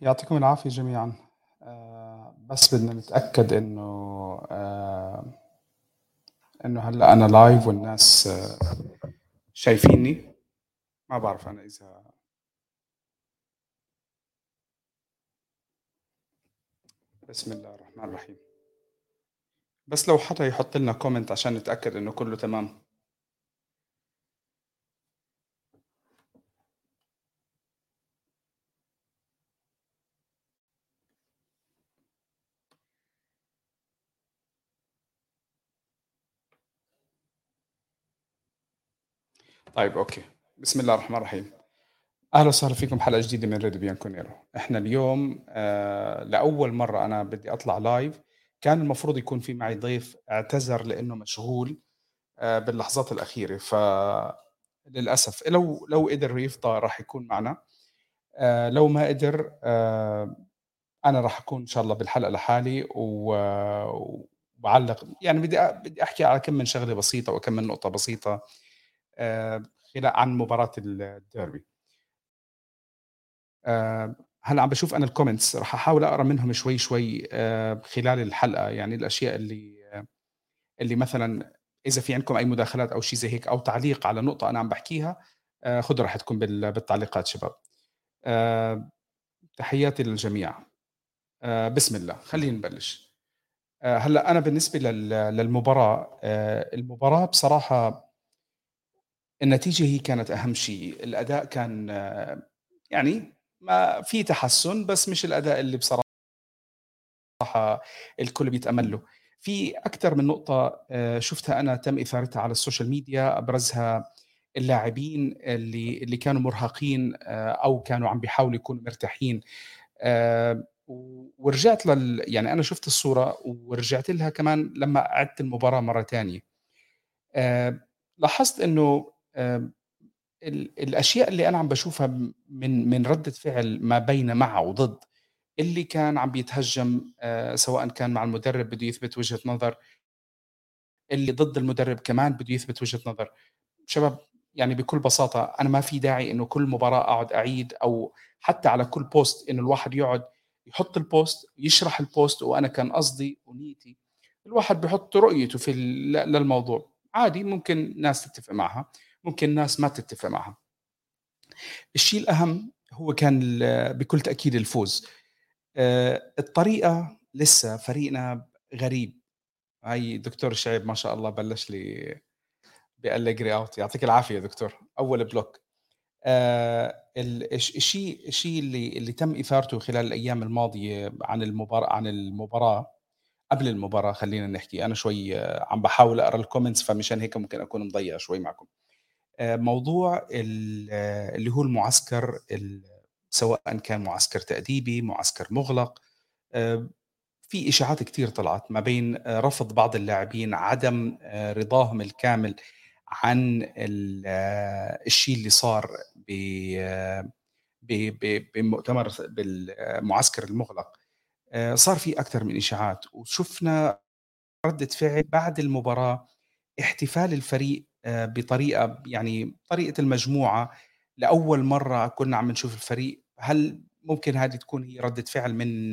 يعطيكم العافية جميعًا. آآ بس بدنا نتأكد إنه آآ إنه هلّأ أنا live والناس شايفينّي؟ ما بعرف أنا إذا بسم الله الرحمن الرحيم. بس لو حدا يحط لنا comment عشان نتأكد إنه كُلّه تمام. طيب okay. بسم الله الرحمن الرحيم. أهلًا وسهلًا فيكم بحلقة جديدة من ريديو بيانكونيرو. إحنا اليوم آآ لأول مرّة أنا بدي أطلع live كان المفروض يكون في معي ضيف اعتذر لإنه مشغول آآ باللحظات الأخيرة، فللأسف لو لو قدر يفضى راح يكون معنا، آآ لو ما قدر آآ أنا راح أكون إن شاء الله بالحلقة لحالي و وباعلّق يعني بدي بدي أحكي على كم من شغلة بسيطة وكم من آآ خلا عن مباراة ال الDerby. آآ هلّأ عم باشوف أنا الcomments راح أحاول أقرأ منهم شوي، شوي آآ خلال الحلقة، يعني الأشياء اللي اللي مثلًا إذا في عندكم أي مداخلات أو شي زي هيك أو تعليق على نقطة أنا عم باحكيها، آآ خُدوا راحتكم بال بالتعليقات شباب. تحياتي للجميع. بسم الله، خلّينا نبلّش. آآ هلّأ أنا بالنسبة لل للمباراة، النتيجة هي كانت أهم شيء، الأداء كان يعني ما في تحسُّن، بس مش الأداء اللي بصراحة الكل بيتأمل له. في أكتر من نقطة آآ شُفتها أنا تم إثارتها على السوشيال ميديا أبرزها اللاعبين اللي اللي كانوا مرهقين آآ أو كانوا عم بيحاولوا يكونوا مرتاحين. و ورجعت لل يعني أنا شُفت الصورة ورجعت لها كمان لمّا عِدت المباراة مرّة تانية. آآ لاحظت إنه آآ ال الأشياء اللي أنا عم باشوفها م من من ردة فعل ما بين مع وضد، اللي كان عم بيتهجم سواءً كان مع المدرب بده يثبت وجهة نظر اللي ضد المدرب كمان بده يثبت وجهة نظر. شباب يعني بكل بساطة أنا ما في داعي إنه كل مباراة أقعد أعيد أو حتى على كل post إنه الواحد يقعد يحط الpost يشرح الpost وأنا كان قصدي ونيتي، الواحد بيحط رؤيته في للموضوع، عادي ممكن ناس تتفق معها، ممكن ناس ما تتفق معها. الشيء الأهم هو كان بكل تأكيد الفوز. آآ الطريقة لسه فريقنا غريب. هاي دكتور شعيب ما شاء الله بلّش لي بألِّجري out يعطيك العافية يا دكتور، أول بلوك. الش الشيء الشيء اللي اللي تم إثارته خلال الأيام الماضية عن المبار عن المباراة قبل المباراة خلّينا نحكي، أنا شوي عم باحاول أقرأ الcomments فمشان هيك ممكن أكون مضيّع شوي معكم. آآ موضوع ال اللي هو المعسكر ال سواءً كان معسكر تأديبي، معسكر مُغلق، آآ في إشاعات كتير طلعت ما بين رفض بعض اللاعبين، عدم رضاهم الكامل عن ال الشيء اللي صار بمؤتمر بالمعسكر المُغلق. صار في أكتر من إشاعات وشُفنا ردة فعل بعد المباراة، احتفال الفريق آآ بطريقة يعني طريقة المجموعة، لأول مرّة كُنّا عم نشوف الفريق هل ممكن هذه تكون هي ردة فعل من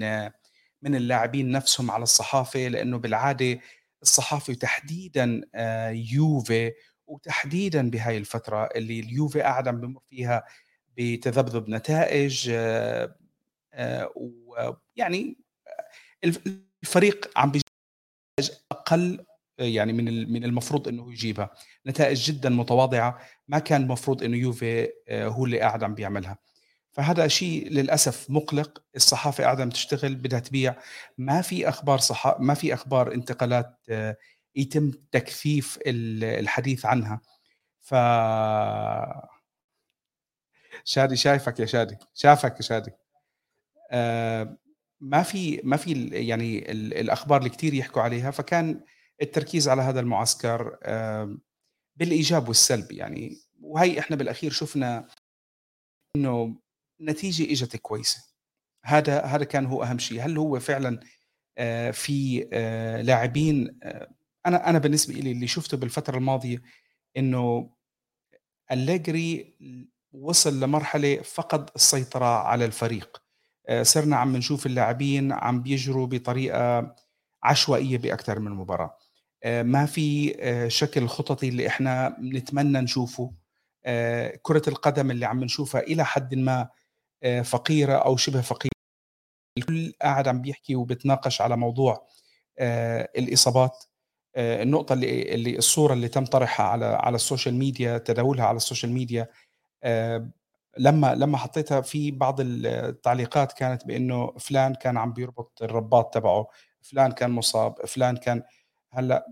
من اللاعبين نفسهم على الصحافة؟ لإنه بالعادة الصحافة وتحديدًا آآ يوفي وتحديدًا بهاي الفترة اللي اليوفي قاعد عم بيمُر فيها بتذبذب نتائج آآ ويعني الف الفريق عم بيج أقل يعني من من المفروض إنه يجيبها، نتائج جدًا متواضعة، ما كان المفروض إنه يوفي آآ هو اللي قاعد عم بيعملها. فهذا شيء للأسف مُقلِق، الصحافة قاعدة عم تشتغل بدها تبيع، ما في أخبار صحا ما في أخبار انتقالات يتم تكثيف ال الحديث عنها. ف شادي شايفك يا شادي، شافك يا شادي. ما في ما في يعني ال الأخبار اللي كتير يحكوا عليها، فكان التركيز على هذا المعسكر آآ بالإيجاب والسلب يعني، وهي إحنا بالأخير شُفنا إنه نتيجة إجت كويسة. هذا هذا كان هو أهم شيء، هل هو فعلًا آآ في آآ لاعبين آآ أنا أنا بالنسبة إلي اللي شُفته بالفترة الماضية إنه أليجري وصل لمرحلة فقد السيطرة على الفريق. صرنا عم نشوف اللاعبين عم بيجروا بطريقة عشوائية بأكتر من مباراة. آآ ما في آآ شكل خططي اللي إحنا بنتمنى نشوفه. آآ كرة القدم اللي عم نشوفها إلى حدٍ ما فقيرة أو شبه فقيرة. الكل قاعد عم بيحكي وبيتناقش على موضوع الإصابات. النقطة اللي اللي الصورة اللي تم طرحها على على ال social media تداولها على ال social media لمّا لمّا حطيتها في بعض التعليقات كانت بإنه فلان كان عم بيربط الرباط تبعه، فلان كان مصاب، فلان كان هلأ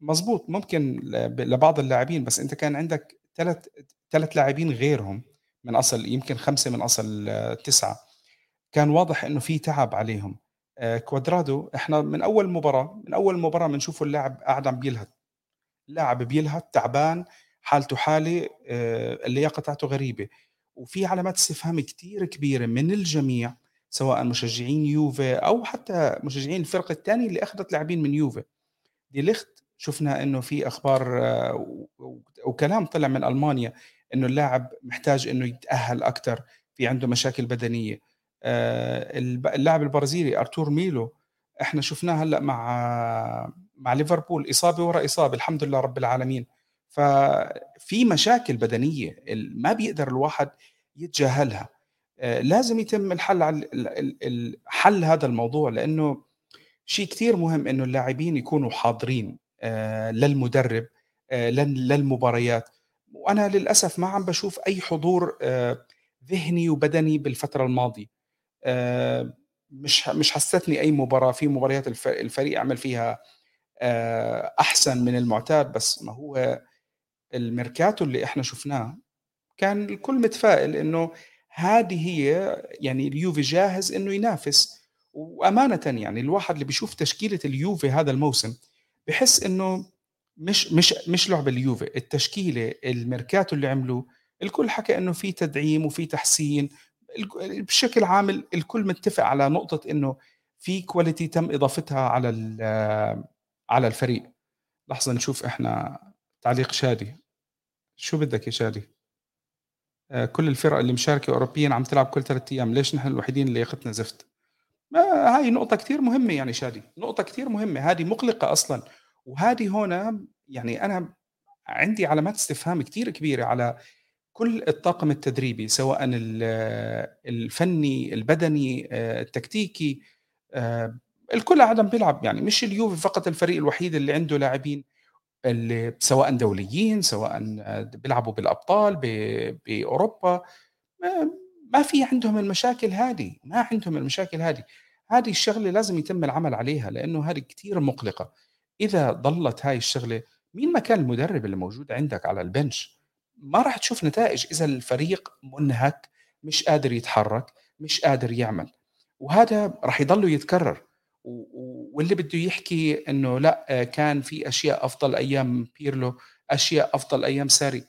مضبوط ممكن لبعض اللاعبين، بس أنت كان عندك 3 3 لاعبين غيرهم من أصل يمكن 5 من أصل 9 كان واضح إنه في تعب عليهم. آآ كوادرادو إحنا من أول مباراة، من أول مباراة بنشوفه اللاعب قاعد عم بيلهث. اللاعب بيلهث، تعبان، حالته حالة، آآ اللياقة تاعته غريبة. وفي علامات استفهام كتير كبيرة من الجميع سواء مشجعين يوفي أو حتى مشجعين الفرق الثانية اللي أخذت لاعبين من يوفي دي ليخت شفنا إنه في أخبار آه، وكلام طلع من ألمانيا إنه اللاعب محتاج إنه يتأهل أكثر في عنده مشاكل بدنية. آه، اللاعب البرازيلي أرتور ميلو إحنا شفناه هلأ مع مع ليفربول إصابة ورا إصابة الحمد لله رب العالمين. ففي مشاكل بدنية ما بيقدر الواحد يتجاهلها. آه، لازم يتم الحل على حل هذا الموضوع لأنه شيء كتير مهم إنه اللاعبين يكونوا حاضرين آه، للمدرب آه، لل- للمباريات. وأنا للأسف ما عم بشوف أي حضور آه، ذهني وبدني بالفترة الماضية. مش مش حستني أي مباراة. في مباريات الف- الفريق عمل فيها أحسن من المعتاد بس ما هو الميركاتو اللي إحنا شفناه كان الكل متفائل إنه هذه هي يعني اليوفي جاهز إنه ينافس. وأمانة يعني الواحد اللي بيشوف تشكيلة اليوفي هذا الموسم بحس إنه مش مش مش لعب اليوفي التشكيلة الميركاتو اللي عملوه الكل حكى إنه في تدعيم وفي تحسين بشكل عام الكل متفق على نقطة إنه في quality تم إضافتها على على الفريق. لحظة نشوف إحنا تعليق شادي. شو بدك يا شادي؟ آه، كل الفرق اللي مشاركة أوروبيًا عم تلعب كل 3 أيام، ليش نحن الوحيدين اللي لياقتنا زفت؟ ما هاي نقطة كتير مهمة يعني شادي، نقطة كتير مهمة، هذه مقلقة أصلًا، وهذه هون يعني أنا عندي علامات استفهام كتير كبيرة على كل الطاقم التدريبي، سواء ال الفني، البدني، آآ، التكتيكي، آآ، الكل قاعد عم بيلعب، يعني مش اليوفي فقط الفريق الوحيد اللي عنده لاعبين اللي سواء دوليين، سواء بيلعبوا بالأبطال ب بأوروبا. ما ما في عندهم المشاكل هذه، ما عندهم المشاكل هذه، هذه الشغلة لازم يتم العمل عليها لأنه هذه كتير مُقلقة، إذا ضلت هاي الشغلة مين ما كان المدرب اللي موجود عندك على البنش؟ ما راح تشوف نتائج إذا الفريق مُنهك، مش قادر يتحرك، مش قادر يعمل، وهذا راح يضلّه يتكرر، واللي بده يحكي إنه لأ كان في أشياء أفضل أيام بيرلو، أشياء أفضل أيام ساري،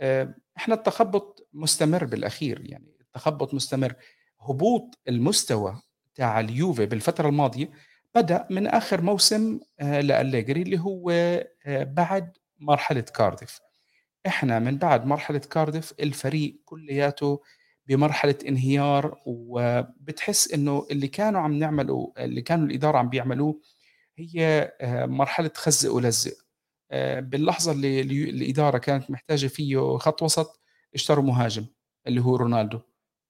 آآ إحنا التخبُّط مستمر بالأخير، يعني التخبُّط مستمر. هبوط المستوى بتاع اليوفي بالفترة الماضية بدأ من آخر موسم آآ لأليجري اللي هو آآ بعد مرحلة كارديف. إحنا من بعد مرحلة كارديف الفريق كلّياته بمرحلة انهيار، وبتحس إنه اللي كانوا عم نعمله اللي كانوا الإدارة عم بيعملوه هي آآ مرحلة خزّق ولزّق. آآ باللحظة اللي اليو الإدارة كانت محتاجة فيه خط وسط، اشتروا مهاجم اللي هو رونالدو،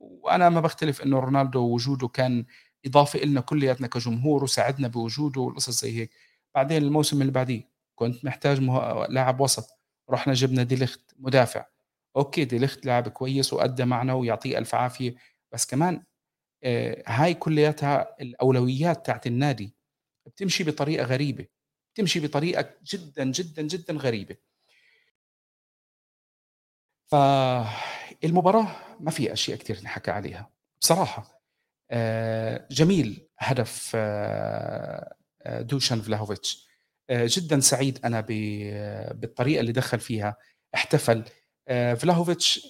وأنا ما باختلف إنه رونالدو وجوده كان إضافة إلنا كلياتنا كجمهور وساعدنا بوجوده وقصص زي هيك، بعدين الموسم اللي بعديه كنت محتاج مه لاعب وسط، رُحنا جبنا دي ليخت مدافع، okay دي ليخت لاعب كويس وأدّى معنا ويعطيه ألف عافية، بس كمان آآ هاي كلّياتها الأولويات تاعة النادي. بتمشي بطريقة غريبة، بتمشي بطريقة جدًا، جدًا، جدًا غريبة. فالمباراة ما في أشياء كتير نحكى عليها، بصراحة آآ جميل هدف آآ دوشان فلاهوفيتش، جدًا سعيد أنا ب بالطريقة اللي دخّل فيها، احتفل، فلاهوفيتش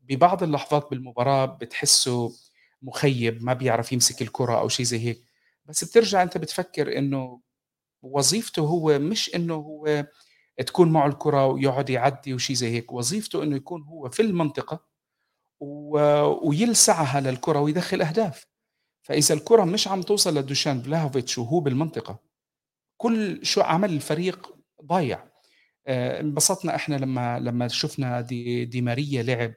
ببعض اللحظات بالمباراة بتحسّه مخيّب، ما بيعرف يمسك الكرة أو شي زي هيك، بس بترجع أنت بتفكّر إنه وظيفته هو مش إنه هو تكون معه الكرة ويقعد يعدّي وشي زي هيك، وظيفته إنه يكون هو في المنطقة و ويلسعها للكرة ويدخّل أهداف. فإذا الكرة مش عم توصل لدوشان فلاهوفيتش وهو بالمنطقة، كل شو عمل الفريق ضايع. آآ انبسطنا إحنا لمّا لمّا شُفنا دي دي ماريا لعب،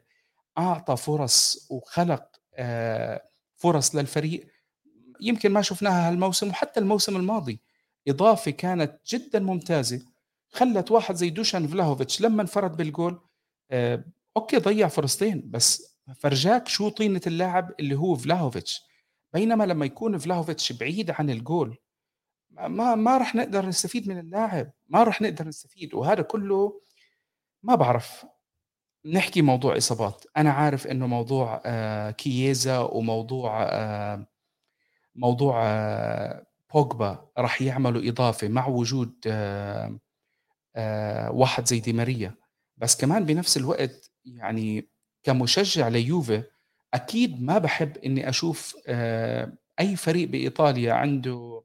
أعطى فرص وخلق آآ فرص للفريق يمكن ما شُفناها هالموسم وحتى الموسم الماضي، إضافة كانت جدًا ممتازة، خلّت واحد زي دوشان فلاهوفيتش لمّا انفرد بالجول آآ okay ضيّع فرصتين، بس فرجاك شو طينة اللاعب اللي هو فلاهوفيتش، بينما لمّا يكون فلاهوفيتش بعيد عن الجول ما ما راح نقدر نستفيد من اللاعب، ما راح نقدر نستفيد، وهذا كلّه ما باعرف، نحكي موضوع إصابات، أنا عارف إنه موضوع آآ كييزا وموضوع آآ موضوع آه، بوجبا راح يعملوا إضافة مع وجود واحد زي دي ماريا، بس كمان بنفس الوقت يعني كمشجع ليوفي أكيد ما باحب إني أشوف آآ أي فريق بإيطاليا عنده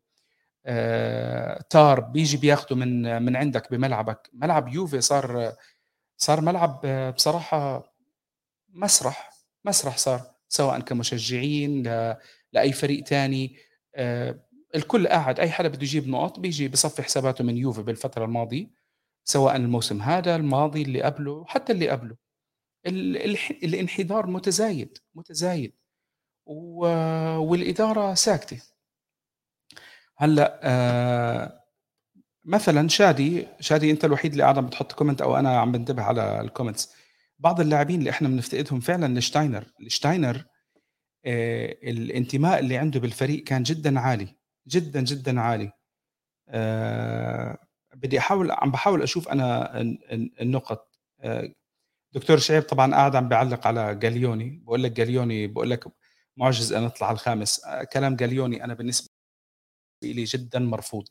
آآ تار بييجي بياخده من من عندك بملعبك، ملعب يوفي صار صار ملعب آه، بصراحة مسرح، مسرح صار، سواء كمشجعين ل لأي فريق تاني، آآ الكل قاعد أي حدا بده يجيب نقط بييجي بيصفي حساباته من يوفي بالفترة الماضية، سواء الموسم هذا، الماضي، اللي قبله، حتى اللي قبله، الانحدار متزايد، متزايد، و والإدارة ساكتة. هلأ آآ مثلًا شادي، شادي أنت الوحيد اللي قاعد عم بتحط comment أو أنا عم بانتبه على الcomments بعض اللاعبين اللي إحنا بنفتقدهم فعلًا لشتاينر، لشتاينر آآ الانتماء اللي عنده بالفريق كان جدًا عالي، جدًا، جدًا عالي. آآ بدي أحاول عم أنا ال ال النقط. دكتور شعيب طبعًا قاعد عم بيعلّق على جاليوني، باقول لك جاليوني باقول لك معجز أن يطلع الخامس، آآ كلام جاليوني أنا بالنسبة إلي جدًا مرفوض.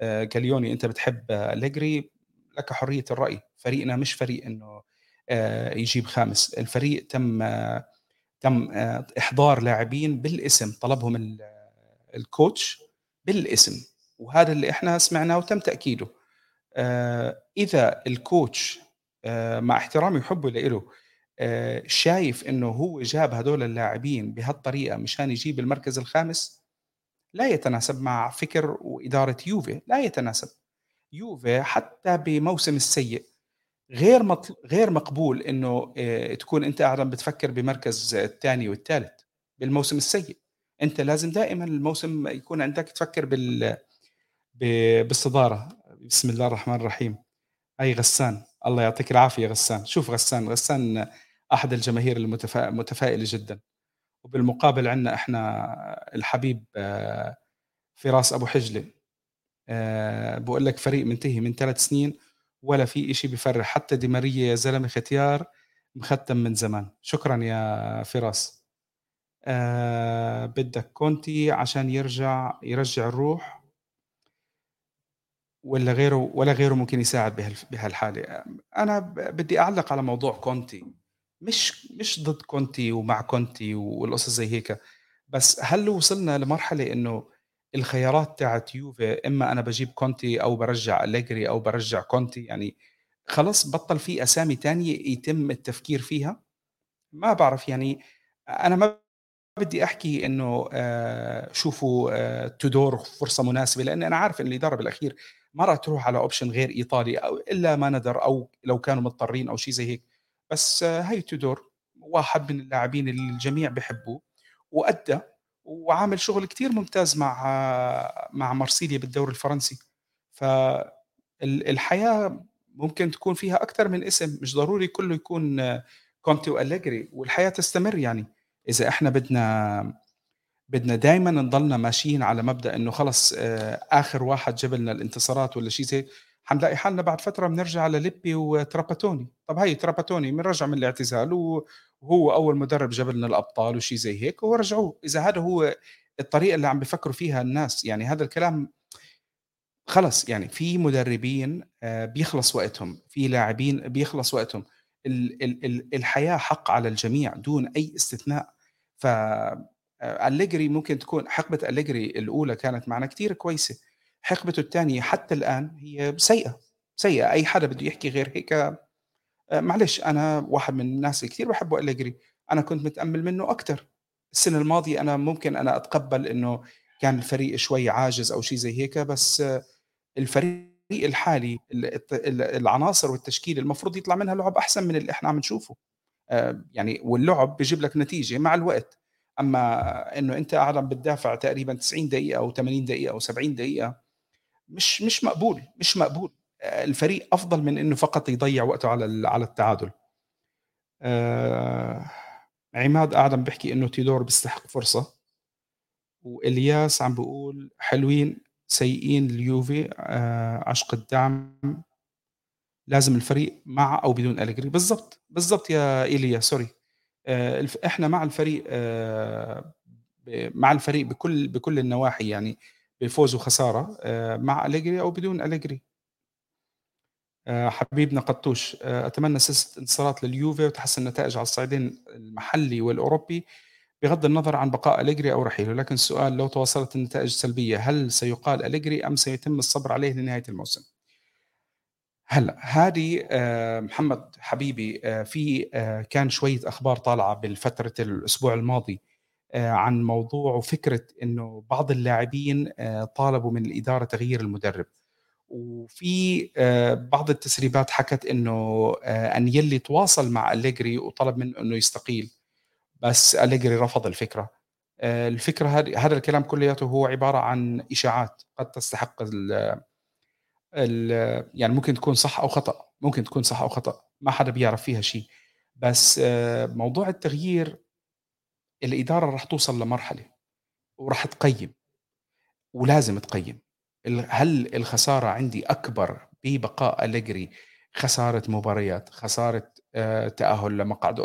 آآ جاليوني أنت بتحب أليجري؟ لك حرية الرأي، فريقنا مش فريق إنه آآ يجيب خامس، الفريق تم آه، تم آآ إحضار لاعبين بالاسم، طلبهم ال الcoach بالاسم، وهذا اللي إحنا سمعناه وتم إذا الcoach آآ مع احترامي وحبي لإله آآ شايف إنه هو جاب هدول اللاعبين بهالطريقة مشان يجيب المركز الخامس لا يتناسب مع فكر وإدارة يوفي، لا يتناسب. يوفي حتى بموسم السيء غير مطل غير مقبول إنه آآ تكون أنت قاعد بتفكّر بمركز التاني والتالت بالموسم السيء، أنت لازم دائمًا الموسم يكون عندك تفكّر بال ب بالصدارة. بسم الله الرحمن الرحيم. أي غسّان، الله يعطيك العافية غسّان. شوف غسّان، غسّان أحد الجماهير المتفا متفائلة جدًا، وبالمقابل عندنا إحنا الحبيب آه، فراس أبو حجلة آآ باقول لك فريق منتهي من 3 سنين ولا في إشي بيفرّح، حتى دي ماريا يا زلمة ختيار مختم من زمان، شكرًا يا فراس. آآ بدك كونتي عشان يرجع يرجّع الروح. والّا غيره ولا غيره ممكن يساعد بهالف بهالحالة؟ أنا ب بدي أعلّق على موضوع كونتي، مش مش ضد كونتي ومع كونتي والقصص زي هيك. بس هل وصلنا لمرحلة إنه الخيارات تاعة يوفي إمّا أنا باجيب كونتي أو بارجّع أليجري أو بارجّع كونتي، يعني خلاص بطّل في أسامي تانية يتم التفكير فيها؟ ما باعرف يعني أنا ما بدي أحكي إنه آآ شوفوا آآ تودور فرصة مناسبة، لإني أنا عارف إن الإدارة بالأخير ما راح تروح على option غير إيطالي أو إلا ما ندر أو لو كانوا مضطرين أو شي زي هيك، بس آه، هي تودور واحد من اللاعبين اللي الجميع بيحبوه وأدّى وعامل شغل كتير ممتاز مع آه، مع مارسيليا بالدوري الفرنسي، ف ال الحياة ممكن تكون فيها أكتر من اسم، مش ضروري كلّه يكون آه، كونتي وأليجري والحياة تستمر يعني. إذا إحنا بدنا بدنا دايمًا نضلنا ماشيين على مبدأ إنه خلص آآ آخر واحد جاب لنا الانتصارات والّا شي زي حنلاقي حالنا بعد فترة بنرجع لليبي وتراباتوني، طب هي تراباتوني بنرجع من الاعتزال و وهو أول مدرب جاب لنا الأبطال وشي زي هيك ورجعوه، إذا هذا هو الطريقة اللي عم بيفكروا فيها الناس، يعني هذا الكلام خلص. يعني في مدربين آآ بيخلص وقتهم، في لاعبين بيخلص وقتهم، ال ال ال الحياة حق على الجميع دون أي استثناء، ف أليجري ممكن تكون حقبة أليجري الأولى كانت معنا كتير كويسة، حقبته التانية حتى الآن هي سيئة، سيئة، أي حدا بده يحكي غير هيك آآ معلش أنا واحد من الناس اللي كتير باحبه أليجري، أنا كنت متأمل منه أكتر، السنة الماضية أنا ممكن أنا أتقبّل إنه كان الفريق شوي عاجز أو شي زي هيك، بس آه، الفريق الحالي العناصر والتشكيلة المفروض يطلع منها لعب أحسن من اللي إحنا عم نشوفه، آآ يعني واللعب بيجيب لك نتيجة مع الوقت، أمّا إنه أنت قاعد عم بتدافع تقريبًا 90 دقيقة أو 80 دقيقة أو 70 دقيقة مش مش مقبول، مش مقبول، آآ الفريق أفضل من إنه فقط يضيّع وقته على على التعادل. آآ عماد قاعد عم بيحكي إنه تيودور بيستحق فرصة، وإلياس عم بيقول حلوين سيئين اليوفي آآ عشق الدعم. لازم الفريق مع أو بدون أليجري، بالضبط، بالضبط يا إيليا سوري، آآ الف إحنا مع الفريق ب مع الفريق بكل بكل النواحي يعني بفوز وخسارة آآ مع أليجري أو بدون أليجري. آآ حبيبنا قطوش، آآ أتمنى سلسلة انتصارات لليوفي وتحسن النتائج على الصعيدين المحلي والأوروبي، بغض النظر عن بقاء أليجري أو رحيله، لكن السؤال لو تواصلت النتائج سلبية هل سيُقال أليجري أم سيتم الصبر عليه لنهاية الموسم؟ هلأ هذه آآ محمد حبيبي آآ في آآ كان شوية أخبار طالعة بالفترة الأسبوع الماضي عن موضوع وفكرة إنه بعض اللاعبين طالبوا من الإدارة تغيير المدرب. وفي بعض التسريبات حكت إنه آآ أنيلي تواصل مع أليجري وطلب منه إنه يستقيل، بس أليجري رفض الفكرة هذه هذا الكلام كلّياته هو عبارة عن إشاعات قد تستحق يعني ممكن تكون صح أو خطأ، ممكن تكون صح أو خطأ، ما حدا بيعرف فيها شي. بس آآ موضوع التغيير الإدارة رح توصل لمرحلة ورح تقيّم. ولازم تقيّم. هل الخسارة عندي أكبر ببقاء أليجري، خسارة مباريات، خسارة آآ تأهُّل لمقعد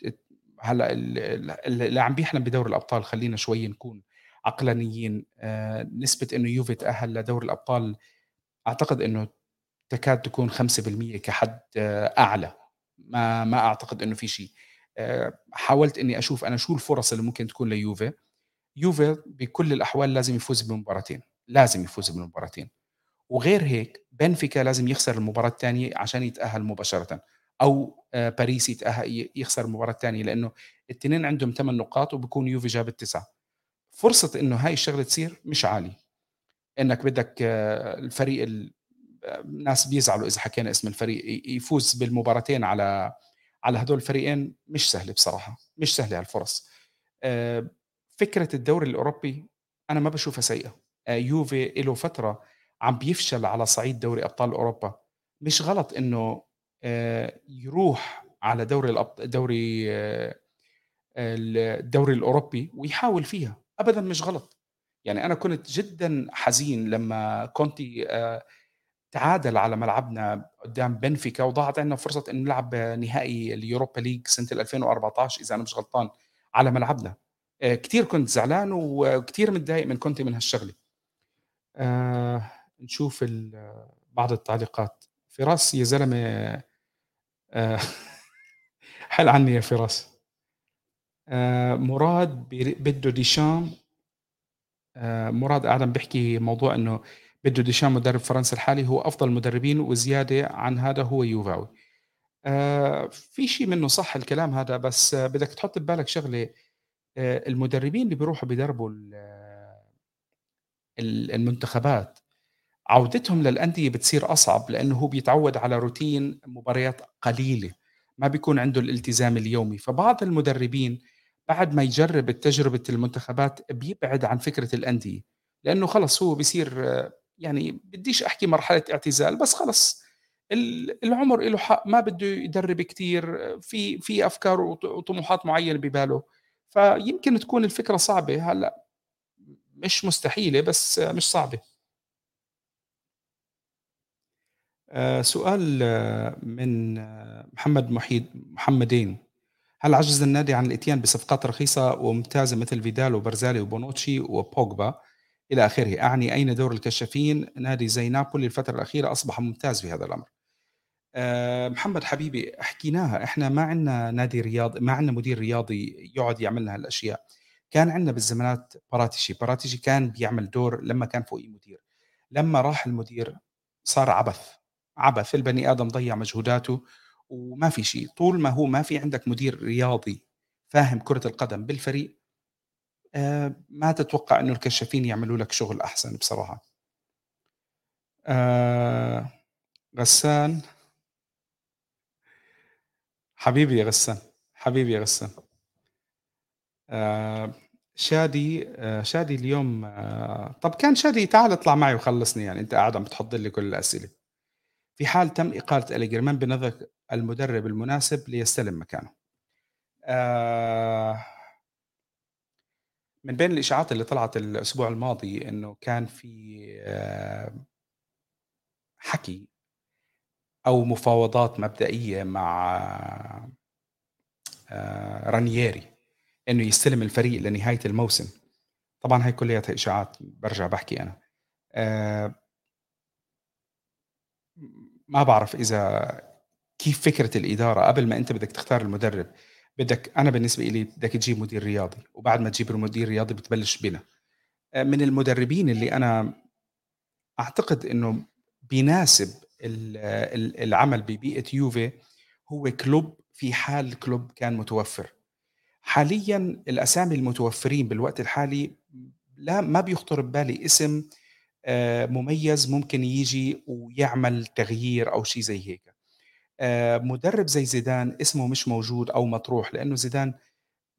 ت هلأ ال ال اللي عم بيحلم بدوري الأبطال خلّينا شوي نكون عقلانيين، آآ نسبة إنه يوفي تأهّل لدوري الأبطال أعتقد إنه تكاد تكون 5% كحد آه، أعلى، ما ما أعتقد إنه في شي. آآ حاولت إني أشوف أنا شو الفُرَص اللي ممكن تكون ليوفي، يوفي بكل الأحوال لازم يفوز بمباراتين، لازم يفوز بالمباراتين، وغير هيك بنفيكا لازم يخسر المباراة التانية عشان يتأهل مباشرةً، أو آآ باريس يتأه ي يخسر المباراة التانية لأنه التنين عندهم 8 نقاط وبيكون يوفي جاب ال9 فرصة إنه هاي الشغلة تصير مش عالية، إنك بدك آه، الفريق ال الناس بيزعلوا إذا حكينا اسم الفريق يفوز بالمباراتين على على هدول الفريقين مش سهلة بصراحة، مش سهلة هالفرص. آآ فكرة الدوري الأوروبي أنا ما باشوفها سيئة، آآ يوفي له فترة عم بيفشل على صعيد دوري أبطال أوروبا، مش غلط آآ يروح على دوري الأبط دوري ال الدوري الأوروبي ويحاول فيها، أبدًا مش غلط، يعني أنا كنت جدًا حزين لمّا كونتي آآ تعادل على ملعبنا قدّام بنفيكا وضاعت عندنا فرصة إنه نلعب نهائي اليوروبا ليج سنة ال2014 إذا أنا مش غلطان على ملعبنا. آآ كتير كنت زعلان وكتير متضايق من كونتي من هالشغلة. آآ نشوف ال بعض التعليقات. فراس يا زلمة آآ حل عني يا فراس. آآ مراد بده ديشام آآ مراد قاعد عم بيحكي موضوع إنه بده ديشام مدرب فرنسا الحالي هو أفضل المدربين وزيادة عن هذا هو يوفاوي. آآ في شي منه صح الكلام هذا، بس آه، بدك تحط ببالك شغلة آآ المدربين اللي بيروحوا بيدربوا ال ال المنتخبات عودتهم للأندية بتصير أصعب لأنه هو بيتعود على روتين مباريات قليلة، ما بيكون عنده الالتزام اليومي، فبعض المدربين بعد ما يجرب تجربة المنتخبات بيبعد عن فكرة الأندية، لأنه خلص هو بيصير آه، يعني بديش أحكي مرحلة اعتزال بس خلص ال العمر إله حق ما بده يدرب كتير، في في أفكار وط وطموحات معينة بباله، فيمكن تكون الفكرة صعبة. هلأ مش مستحيلة بس مش صعبة. آآ سؤال آه، من آه، محمد محيد محمدين، هل عجز النادي عن الإتيان بصفقات رخيصة وممتازة مثل فيدال وبرزالي وبونوتشي وبوجبا إلى آخره؟ أعني أين دور الكشافين؟ نادي زي نابولي الفترة الأخيرة أصبح ممتاز في هذا الأمر. آآ محمد حبيبي حكيناها، إحنا ما عندنا نادي رياضي ما عندنا مدير رياضي يقعد يعمل لنا هالأشياء. كان عندنا بالزمانات باراتيشي، باراتيشي كان بيعمل دور لمّا كان فوقيه مدير، لمّا راح المدير صار عبث، عبث، البني آدم ضيّع مجهوداته وما في شيء، طول ما هو ما في عندك مدير رياضي فاهم كرة القدم بالفريق، آآ ما تتوقع إنه الكشافين يعملوا لك شغل أحسن بصراحة. آآ غسان حبيبي يا غسان، حبيبي يا غسان. آآ شادي آآ شادي اليوم آه، طَب كان شادي تعال اطلع معي وخلّصني يعني أنت قاعد عم بتحضّر لي كل الأسئلة. في حال تم إقالة أليجري من بنظرك المدرب المناسب ليستلم مكانه؟ آآ من بين الإشاعات اللي طلعت الأسبوع الماضي إنه كان في آآ حكي أو مفاوضات مبدئية مع آآ رانييري إنه يستلم الفريق لنهاية الموسم، طبعًا هاي كلّياتها إشاعات بارجع باحكي أنا. آآ ما بعرف إذا كيف فكرة الإدارة قبل ما أنت بدك تختار المدرب، بدك أنا بالنسبة إلي بدك تجيب مدير رياضي، وبعد ما تجيب المدير الرياضي بتبلش بنا. آآ من المدربين اللي أنا أعتقد إنه بيناسب ال ال العمل ببيئة يوفي هو كلوب في حال كلوب كان متوفر. حاليًا الأسامي المتوفرين بالوقت الحالي لا ما بيخطر ببالي اسم آآ مميز ممكن ييجي ويعمل تغيير أو شي زي هيك. آآ مدرب زي زيدان اسمه مش موجود أو مطروح، لإنه زيدان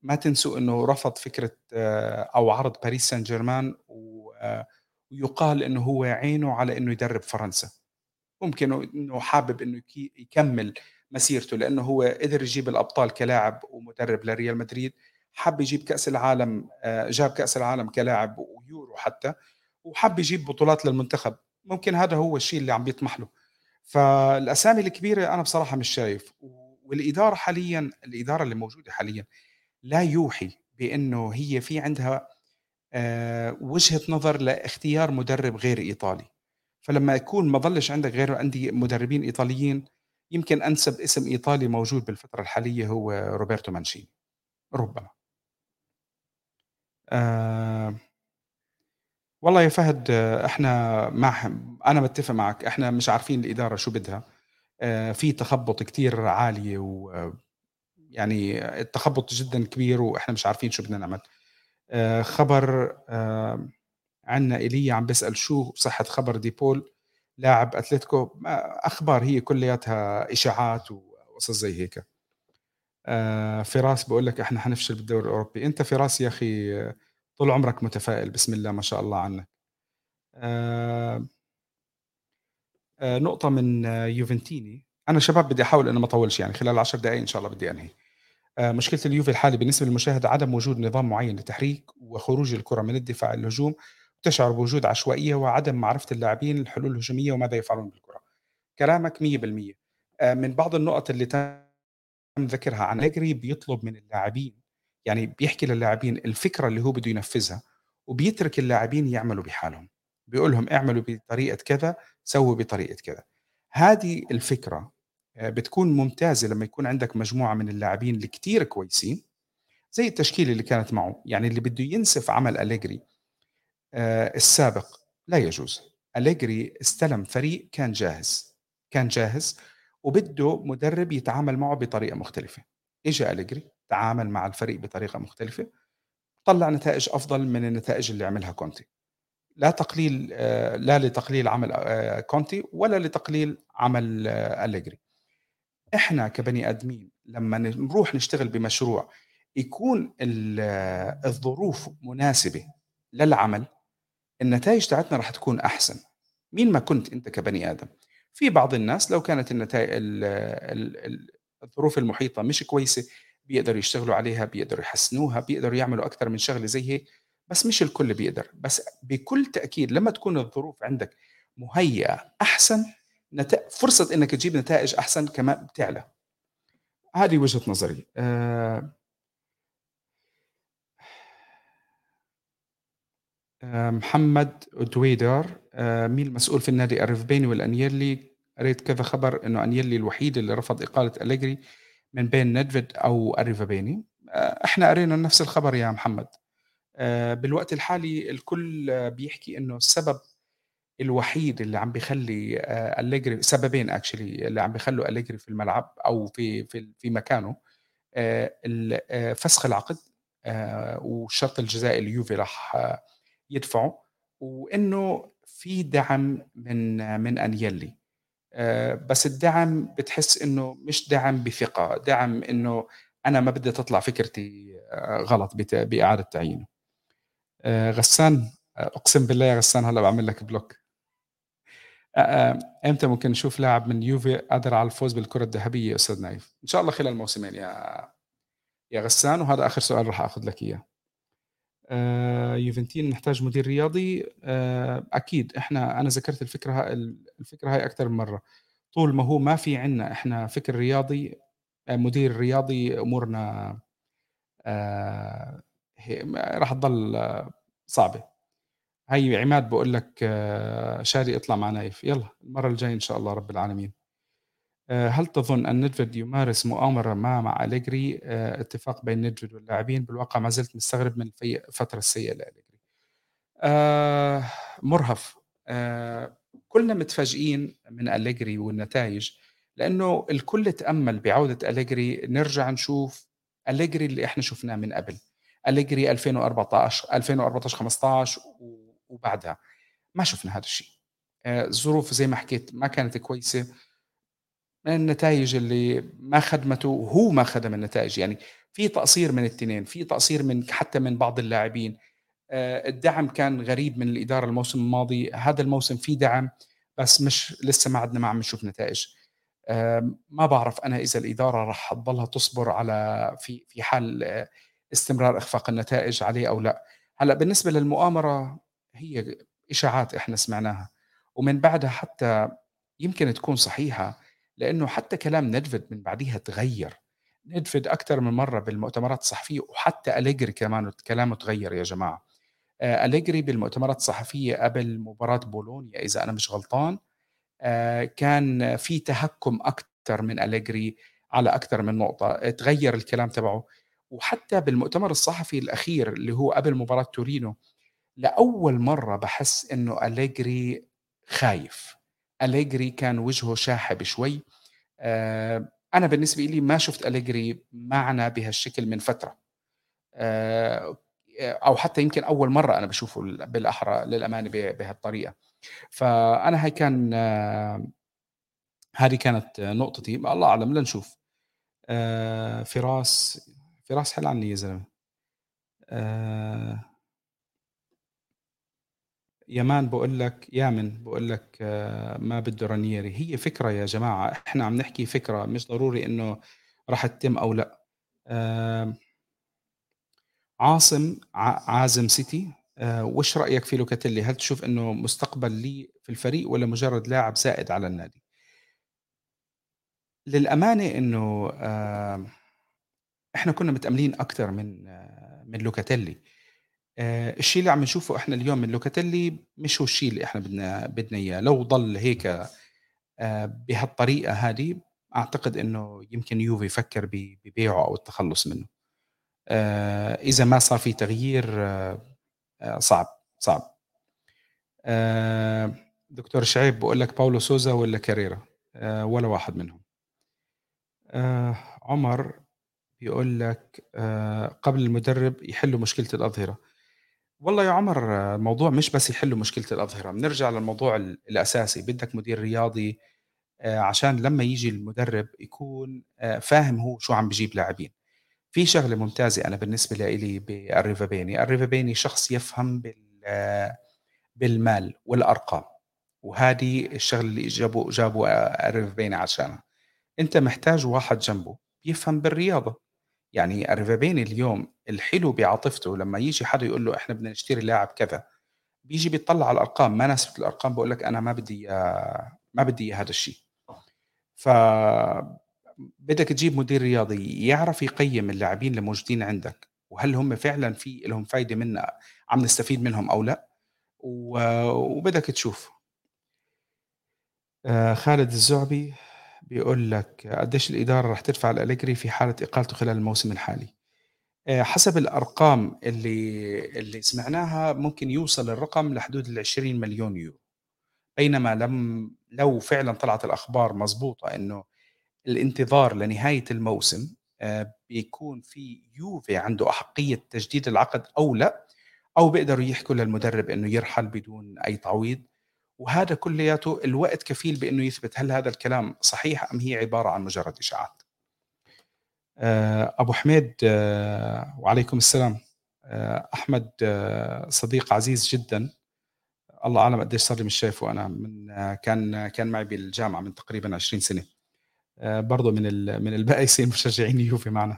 ما تنسوا إنه رفض فكرة آه، أو عرض باريس سان جيرمان آه، ويُقال إنه هو عينه على إنه يدرب فرنسا. ممكن إنه حابب يكي يكمّل مسيرته، لإنه هو قدر يجيب الأبطال كلاعب ومدرب لريال مدريد، حَب يجيب كأس العالم جاب كأس العالم كلاعب ويورو حتى، وحَب يجيب بطولات للمنتخب، ممكن هذا هو الشيء اللي عم بيطمح له. فالأسامي الكبيرة أنا بصراحة مش شايف، والإدارة حاليًا الإدارة اللي موجودة حاليًا لا يوحي بإنه هي في عندها آآ وجهة نظر لاختيار مدرب غير إيطالي. فلمّا يكون ما ضلش عندك غير عندي مدربين إيطاليين، يمكن أنسب اسم إيطالي موجود بالفترة الحالية هو روبرتو مانشيني، ربما. آآ والله يا فهد آه، إحنا مع أنا متّفق معك، إحنا مش عارفين الإدارة شو بدها، آآ في تخبُّط كتير عالية ويعني التخبُّط جدًا كبير وإحنا مش عارفين شو بدنا نعمل. خبر آآ عندنا إيليا عم بيسأل شو صحة خبر ديبول لاعب أتلتيكو. ما أخبار هي كلياتها إشاعات وقصص زي هيك. آه، فراس بقول لك إحنا حنفشل بالدوري الأوروبي. أنت فراس يا أخي طول عمرك متفائل. بسم الله ما شاء الله عنك. آه، آه، نقطة من يوفنتيني. أنا شباب بدي أحاول إنه ما أطولش يعني خلال 10 دقائق إن شاء الله بدي أنهي. مشكلة اليوفي الحالي بالنسبة للمشاهد عدم وجود نظام معين لتحريك وخروج الكرة من الدفاع الهجوم تشعر بوجود عشوائية وعدم معرفة اللاعبين الحلول الهجومية وماذا يفعلون بالكرة. كلامك 100% آه، من بعض النقط اللي تم ذكرها عن أليجري بيطلب من اللاعبين يعني بيحكي للاعبين الفكرة اللي هو بده ينفذها وبيترك اللاعبين يعملوا بحالهم. بيقول لهم اعملوا بطريقة كذا سووا بطريقة كذا. هذه الفكرة آه، بتكون ممتازة لما يكون عندك مجموعة من اللاعبين الكتير كويسين زي التشكيلة اللي كانت معه. يعني اللي بده ينسف عمل أليجري آه، السابق لا يجوز. أليجري استلم فريق كان جاهز كان جاهز وبده مدرب يتعامل معه بطريقة مختلفة. إجا أليجري تعامل مع الفريق بطريقة مختلفة طلع نتائج أفضل من النتائج اللي عملها كونتي. لا تقليل آه، لا لتقليل عمل آه، كونتي ولا لتقليل عمل أليجري. إحنا كبني آدمين لمّا نروح نشتغل بمشروع يكون الظروف مناسبة للعمل، النتايج تاعتنا راح تكون أحسن، مين ما كنت أنت كبني آدم. في بعض الناس لو كانت النتاي ال ال ال الظروف المحيطة مش كويسة بيقدروا يشتغلوا عليها، بيقدروا يحسنوها، بيقدروا يعملوا أكتر من شغلة زي هيك، بس مش الكل بيقدر، بس بكل تأكيد لمّا تكون الظروف عندك مهيئة أحسن نت فرصة إنك تجيب نتائج أحسن كمان بتعلى. هذه وجهة نظري. آآ محمد دويدر آآ مين المسؤول في النادي الريفبيني والأنيلي؟ قريت كذا خبر إنه أنيلي الوحيد اللي رفض إقالة أليجري من بين ندفيد أو الريفابيني. آآ إحنا قرينا نفس الخبر يا محمد. آآ بالوقت الحالي الكل بيحكي إنه السبب الوحيد اللي عم بيخلّي آآ أليجري سببين actually اللي عم بيخلّوا أليجري في الملعب أو في في في مكانه، فسخ العقد والشرط الجزائي اللي يوفي راح آه، يدفعه، وإنه في دعم من من أنيلّي. آآ بس الدعم بتحس إنه مش دعم بثقة، دعم إنه أنا ما بدّي تطلع فكرتي آآ غلط بت بإعادة تعيينه. آآ غسّان آه، أقسم بالله يا غسّان هلّأ باعمل لك block. إمتى ممكن نشوف لاعب من يوفي قادر على الفوز بالكرة الذهبية يا أستاذ نايف؟ إن شاء الله خلال موسمين يا يا غسّان، وهذا آخر سؤال راح آخُذ لك إياه. آآ يوفنتين نحتاج مدير رياضي، آآ أكيد إحنا أنا ذكرت الفكرة ه ال الفكرة هاي أكتر من مرّة، طول ما هو ما في عندنا إحنا فكر رياضي آآ مدير رياضي ه راح تضل آه، صعبة. هي عماد بيقول لك آه، شادي اطلع مع نايف، يالّا المرّة الجاية إن شاء الله رب العالمين. آآ هل تظن أن ندفيد يمارس مؤامرة ما مع أليجري آآ اتفاق بين ندفيد واللاعبين؟ بالواقع ما زلت مستغرب من الفترة السيئة لأليجري. آآ مُرهف، كُلّنا متفاجئين من أليجري والنتايج، لإنه الكل تأمّل بعودة أليجري نرجع نشوف أليجري اللي إحنا شُفناه من قبل، أليجري 2014 2014 15 و وبعدها، ما شُفنا هذا الشيء. الظروف زي ما حكيت ما كانت كويسة. النتايج اللي ما خدمته وهو ما خدم النتائج، يعني في تقصير من التنين، في تقصير من حتى من بعض اللاعبين، آآ الدعم كان غريب من الإدارة الموسم الماضي، هذا الموسم في دعم بس مش لسه ما عدنا ما عم نشوف نتائج. ما باعرف أنا إذا الإدارة راح تضلها تصبر على في في حال آه، استمرار إخفاق النتائج عليه أو لأ. هلأ بالنسبة للمؤامرة هي إشاعات إحنا سمعناها، ومن بعدها حتى يمكن تكون صحيحة، لإنه حتى كلام ندفيد من بعديها تغيّر، ندفيد أكتر من مرّة بالمؤتمرات الصحفية وحتى أليجري كمان كلامه اتغيّر يا جماعة. آآ أليجري بالمؤتمرات الصحفية قبل مباراة بولونيا إذا أنا مش غلطان، آآ كان في تهكُّم أكتر من أليجري على أكتر من نقطة، اتغيّر الكلام تبعه، وحتى بالمؤتمر الصحفي الأخير اللي هو قبل مباراة تورينو، لأول مرّة باحس إنه أليجري خايف، أليجري كان وجهه شاحب شوي، آآ أنا بالنسبة إلي ما شُفت أليجري معنا بهالشكل من فترة، آآ أو حتى يمكن أول مرّة أنا باشوفه ال بالأحرى للأمانة بهالطريقة. فأنا هاي كان آه، هذه كانت نقطتي، الله أعلم لنشوف. فراس فراس حل عني يا زلمة. يمان بيقول لك يامن بيقول لك آه، ما بده رانييري، هي فكرة يا جماعة، إحنا عم نحكي فكرة مش ضروري إنه راح تتم أو لأ. آآ عاصم عازم سيتي، آآ وش رأيك في لوكاتيلي؟ هل تشوف إنه مستقبل ليه في الفريق والّا مجرد لاعب زائد على النادي؟ للأمانة إنه آآ إحنا كنا متأملين أكتر من آه، من لوكاتيلي. آآ الشيء اللي عم نشوفه إحنا اليوم من لوكاتيلي مش هو الشيء اللي إحنا بدنا بدنا إياه، لو ضل هيك آآ بهالطريقة هذه أعتقد إنه يمكن يوفي يفكر ببيعه أو التخلُّص منه. آآ إذا ما صار في تغيير صعب، صعب. دكتور شعيب بيقول لك باولو سوزا والّا كاريرا؟ ولا واحد منهم. عمر بيقول لك قبل المدرب يحلّوا مشكلة الأظهرة. والله يا عمر آه، الموضوع مش بس يحلّوا مشكلة الأظهرة، بنرجع للموضوع ال الأساسي، بدك مدير رياضي آآ عشان لمّا ييجي المدرب يكون آآ فاهم هو شو عم بيجيب لاعبين. في شغلة ممتازة أنا بالنسبة لإلي بأريفابيني، أريفابيني شخص يفهم بال آه، بالمال والأرقام، وهذه الشغلة اللي جابوا جابوا أريفابيني عشانها. أنت محتاج واحد جنبه بيفهم بالرياضة، يعني أريفابيني اليوم الحلو بعاطفته لمّا ييجي حدا يقول له إحنا بدنا نشتري لاعب كذا، بييجي بيطلّع على الأرقام، ما ناسبته الأرقام بيقول لك أنا ما بدي ما بدي هذا الشيء. ف بدك تجيب مدير رياضي يعرف يقيّم اللاعبين اللي موجودين عندك، وهل هم فعلًا في إلهم فايدة منا عم نستفيد منهم أو لأ، و وبدك تشوف. آآ خالد الزُعبي بيقول لك قديش الإدارة راح تدفع لأليجري في حالة إقالته خلال الموسم الحالي؟ آآ حسب الأرقام اللي اللي سمعناها ممكن يوصل الرقم لحدود ال20.000.000€، بينما لم لو فعلًا طلعت الأخبار مضبوطة إنه الانتظار لنهاية الموسم آه، بيكون في يوفي عنده أحقية تجديد العقد أو لأ أو بيقدروا يحكوا للمدرب إنه يرحل بدون أي تعويض وهذا كلياته الوقت كفيل بأنه يثبت هل هذا الكلام صحيح أم هي عبارة عن مجرد إشاعات. آه، أبو حميد آه، وعليكم السلام. أحمد صديق عزيز جدا. الله أعلم قديش صار لي مش شايفه أنا من كان كان معي بالجامعة من تقريبا 20 سنة. آه، برضه من من البائسين مشجعين يوفي معنا.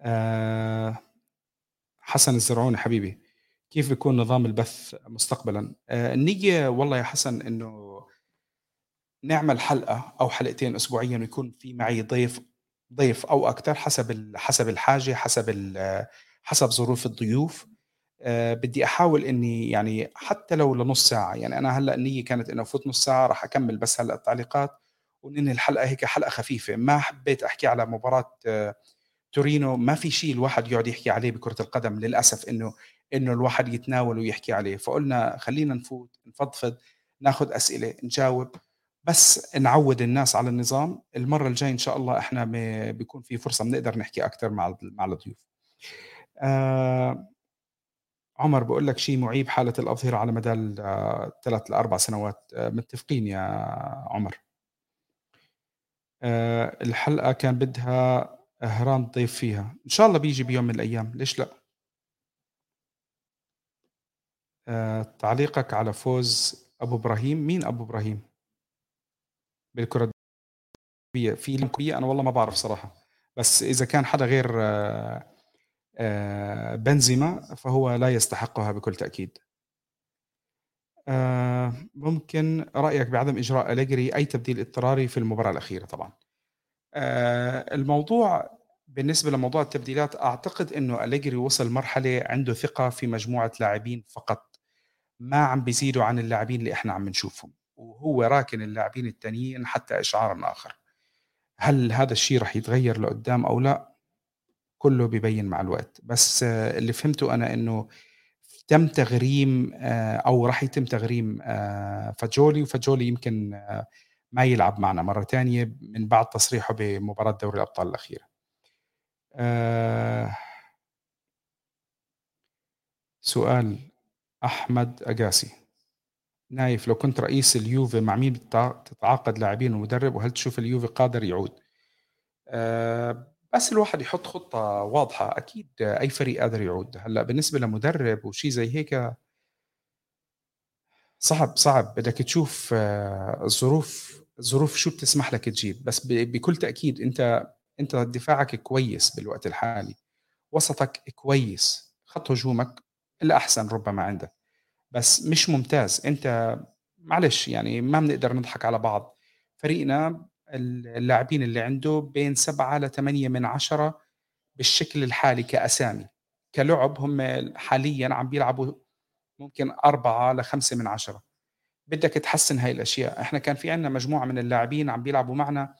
آه، حسن الزرعوني حبيبي. كيف بيكون نظام البث مستقبلا؟ آه، النية والله يا حسن إنه نعمل حلقة أو حلقتين اسبوعيا ويكون في معي ضيف ضيف أو أكثر حسب حسب الحاجة حسب حسب ظروف الضيوف. آه، بدي أحاول إني يعني حتى لو لنص ساعة يعني أنا هلأ النيه كانت إنه أفوت نص ساعة راح أكمل بس هلأ التعليقات وننهي الحلقة هيك حلقة خفيفة. ما حبيت أحكي على مباراة آه، تورينو. ما في شيء الواحد يقعد يحكي عليه بكرة القدم للأسف إنه إنه الواحد يتناول ويحكي عليه. فقلنا خلينا نفوت نفضفض ناخذ أسئلة نجاوب. بس نعود الناس على النظام. المرة الجاية إن شاء الله إحنا بيكون في فرصة بنقدر نحكي أكثر مع مع الضيوف. آه عمر بقول لك شيء معيب حالة الأظهرة على مدى الثلاث لأربع سنوات. آه، متفقين يا عمر. آه، الحلقة كان بدها هران ضيف فيها. إن شاء الله بيجي بيوم من الأيام. ليش لا آه، تعليقك على فوز أبو إبراهيم. مين أبو إبراهيم؟ بالكرة في الكوية أنا والله ما بعرف صراحة. بس إذا كان حدا غير آه، بنزيما فهو لا يستحقها بكل تأكيد. آه، ممكن رأيك بعدم إجراء أليجري أي تبديل اضطراري في المباراة الأخيرة طبعا. آه، الموضوع بالنسبة لموضوع التبديلات أعتقد أنه أليجري وصل مرحلة عنده ثقة في مجموعة لاعبين فقط. ما عم بيزيدوا عن اللاعبين اللي إحنا عم نشوفهم وهو راكن اللاعبين التانيين حتى إشعار آخر. هل هذا الشيء رح يتغير لقدام أو لا؟ كله بيبين مع الوقت. بس اللي فهمته أنا إنه تم تغريم آه، أو راح يتم تغريم آه، فجولي وفجولي يمكن آه، ما يلعب معنا مرة ثانية من بعد تصريحه بمباراة دوري الأبطال الأخيرة. سؤال أحمد اجاسي نايف لو كنت رئيس اليوفي مع مين تتعاقد لاعبين ومدرب وهل تشوف اليوفي قادر يعود؟ بس الواحد يحط خطة واضحة. أكيد أي فريق قادر يعود. هلأ بالنسبة لمدرب وشي زي هيك صعب صعب. بدك تشوف آه، الظروف الظروف شو بتسمح لك تجيب. بس بكل تأكيد أنت أنت دفاعك كويس بالوقت الحالي. وسطك كويس. خط هجومك الأحسن ربما عندك. بس مش ممتاز. أنت معلش يعني ما بنقدر نضحك على بعض. فريقنا اللاعبين اللي عنده بين سبعة لثمانية من عشرة بالشكل الحالي كأسامي. كلعب هم حاليا عم بيلعبوا ممكن أربعة لخمسة من عشرة. بدك تحسن هاي الأشياء. إحنا كان في عندنا مجموعة من اللاعبين عم بيلعبوا معنا.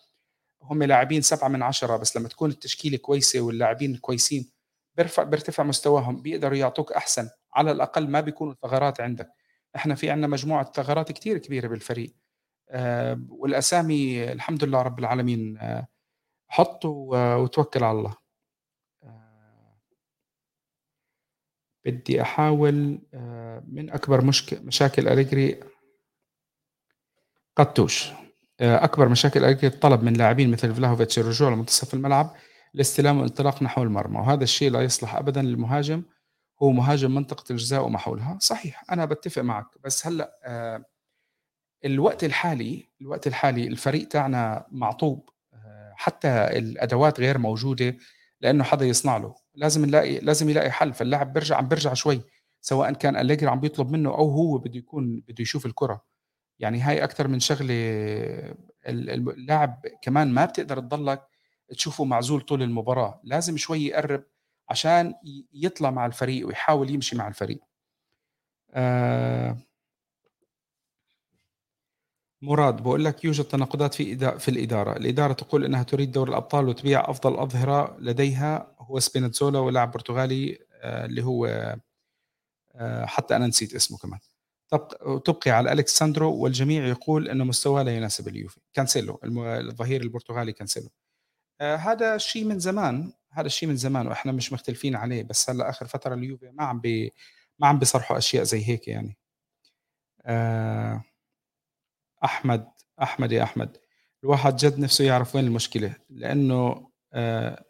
هم لاعبين سبعة من عشرة بس لما تكون التشكيلة كويسة واللاعبين كويسين بيرفع بيرتفع مستواهم بيقدروا يعطوك أحسن على الأقل ما بيكونوا ثغرات عندك. إحنا في عندنا مجموعة ثغرات كتير كبيرة بالفريق. آه، والأسامي الحمد لله رب العالمين آه، حط وتوكل على الله. آه، بدي أحاول من أكبر مشك... مشاكل أليجري قطوش. أكبر مشاكل أليجري الطلب من لاعبين مثل فلاهوفيتش الرجوع لمنتصف الملعب. الاستلام والانطلاق نحو المرمى وهذا الشيء لا يصلح ابدا للمهاجم. هو مهاجم منطقة الجزاء وما حولها. صحيح أنا بتفق معك بس هلأ الوقت الحالي الوقت الحالي الفريق تاعنا معطوب آه، حتى الأدوات غير موجودة لأنه حدا يصنع له. لازم نلاقي لازم يلاقي حل. فاللاعب بيرجع عم بيرجع شوي سواء كان أليجري عم بيطلب منه أو هو بده يكون بده يشوف الكرة. يعني هاي أكثر من شغلة اللاعب كمان ما بتقدر تضلك تشوفه معزول طول المباراة لازم شوي يقرب عشان يطلع مع الفريق ويحاول يمشي مع الفريق. آه مراد بقول لك يوجد تناقضات في في الإدارة. الإدارة تقول أنها تريد دور الأبطال وتبيع أفضل أظهرة لديها هو سبيناتزولا ولاعب برتغالي آه، اللي هو آه، حتى أنا نسيت اسمه كمان. تبقي على ألكساندرو والجميع يقول أنه مستواه لا يناسب اليوفي. كانسيلو الظهير البرتغالي كانسيلو. آآ هذا شيء من زمان، هذا الشيء من زمان وإحنا مش مختلفين عليه، بس هلأ آخر فترة اليوفي ما عم بي ما عم بيصرحوا أشياء زي هيك يعني. آآ أحمد، أحمد يا أحمد، الواحد جد نِفْسه يعرف وين المشكلة، لإنه آآ